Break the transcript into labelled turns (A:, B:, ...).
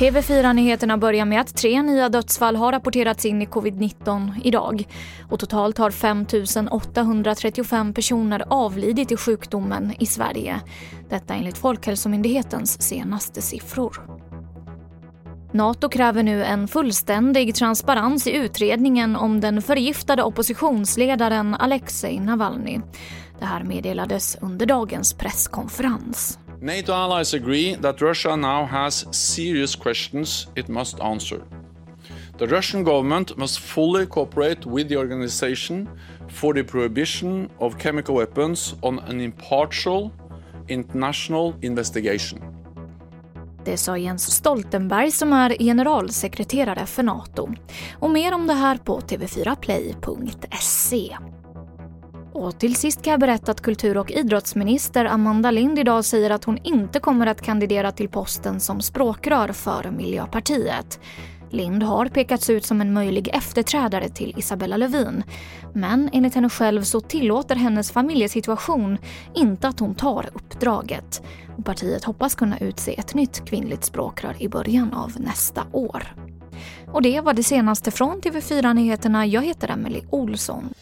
A: TV4-nyheterna börjar med att tre nya dödsfall har rapporterats in i covid-19 idag. Och totalt har 5 835 personer avlidit i sjukdomen i Sverige. Detta enligt Folkhälsomyndighetens senaste siffror. Nato kräver nu en fullständig transparens i utredningen om den förgiftade oppositionsledaren Alexej Navalny. Det här meddelades under dagens presskonferens.
B: NATO allies agree that Russia now has serious questions it must answer. The Russian government must fully cooperate with the organization for the prohibition of chemical weapons on an impartial international investigation.
A: Det sa Jens Stoltenberg som är generalsekreterare för Nato. Och mer om det här på tv4play.se. Och till sist kan jag berätta att kultur och idrottsminister Amanda Lind idag säger att hon inte kommer att kandidera till posten som språkrör för Miljöpartiet. Lind har pekats ut som en möjlig efterträdare till Isabella Lövin. Men enligt henne själv så tillåter hennes familjesituation inte att hon tar uppdraget. Och partiet hoppas kunna utse ett nytt kvinnligt språkrör i början av nästa år. Och det var det senaste från TV4 Nyheterna. Jag heter Emily Olsson.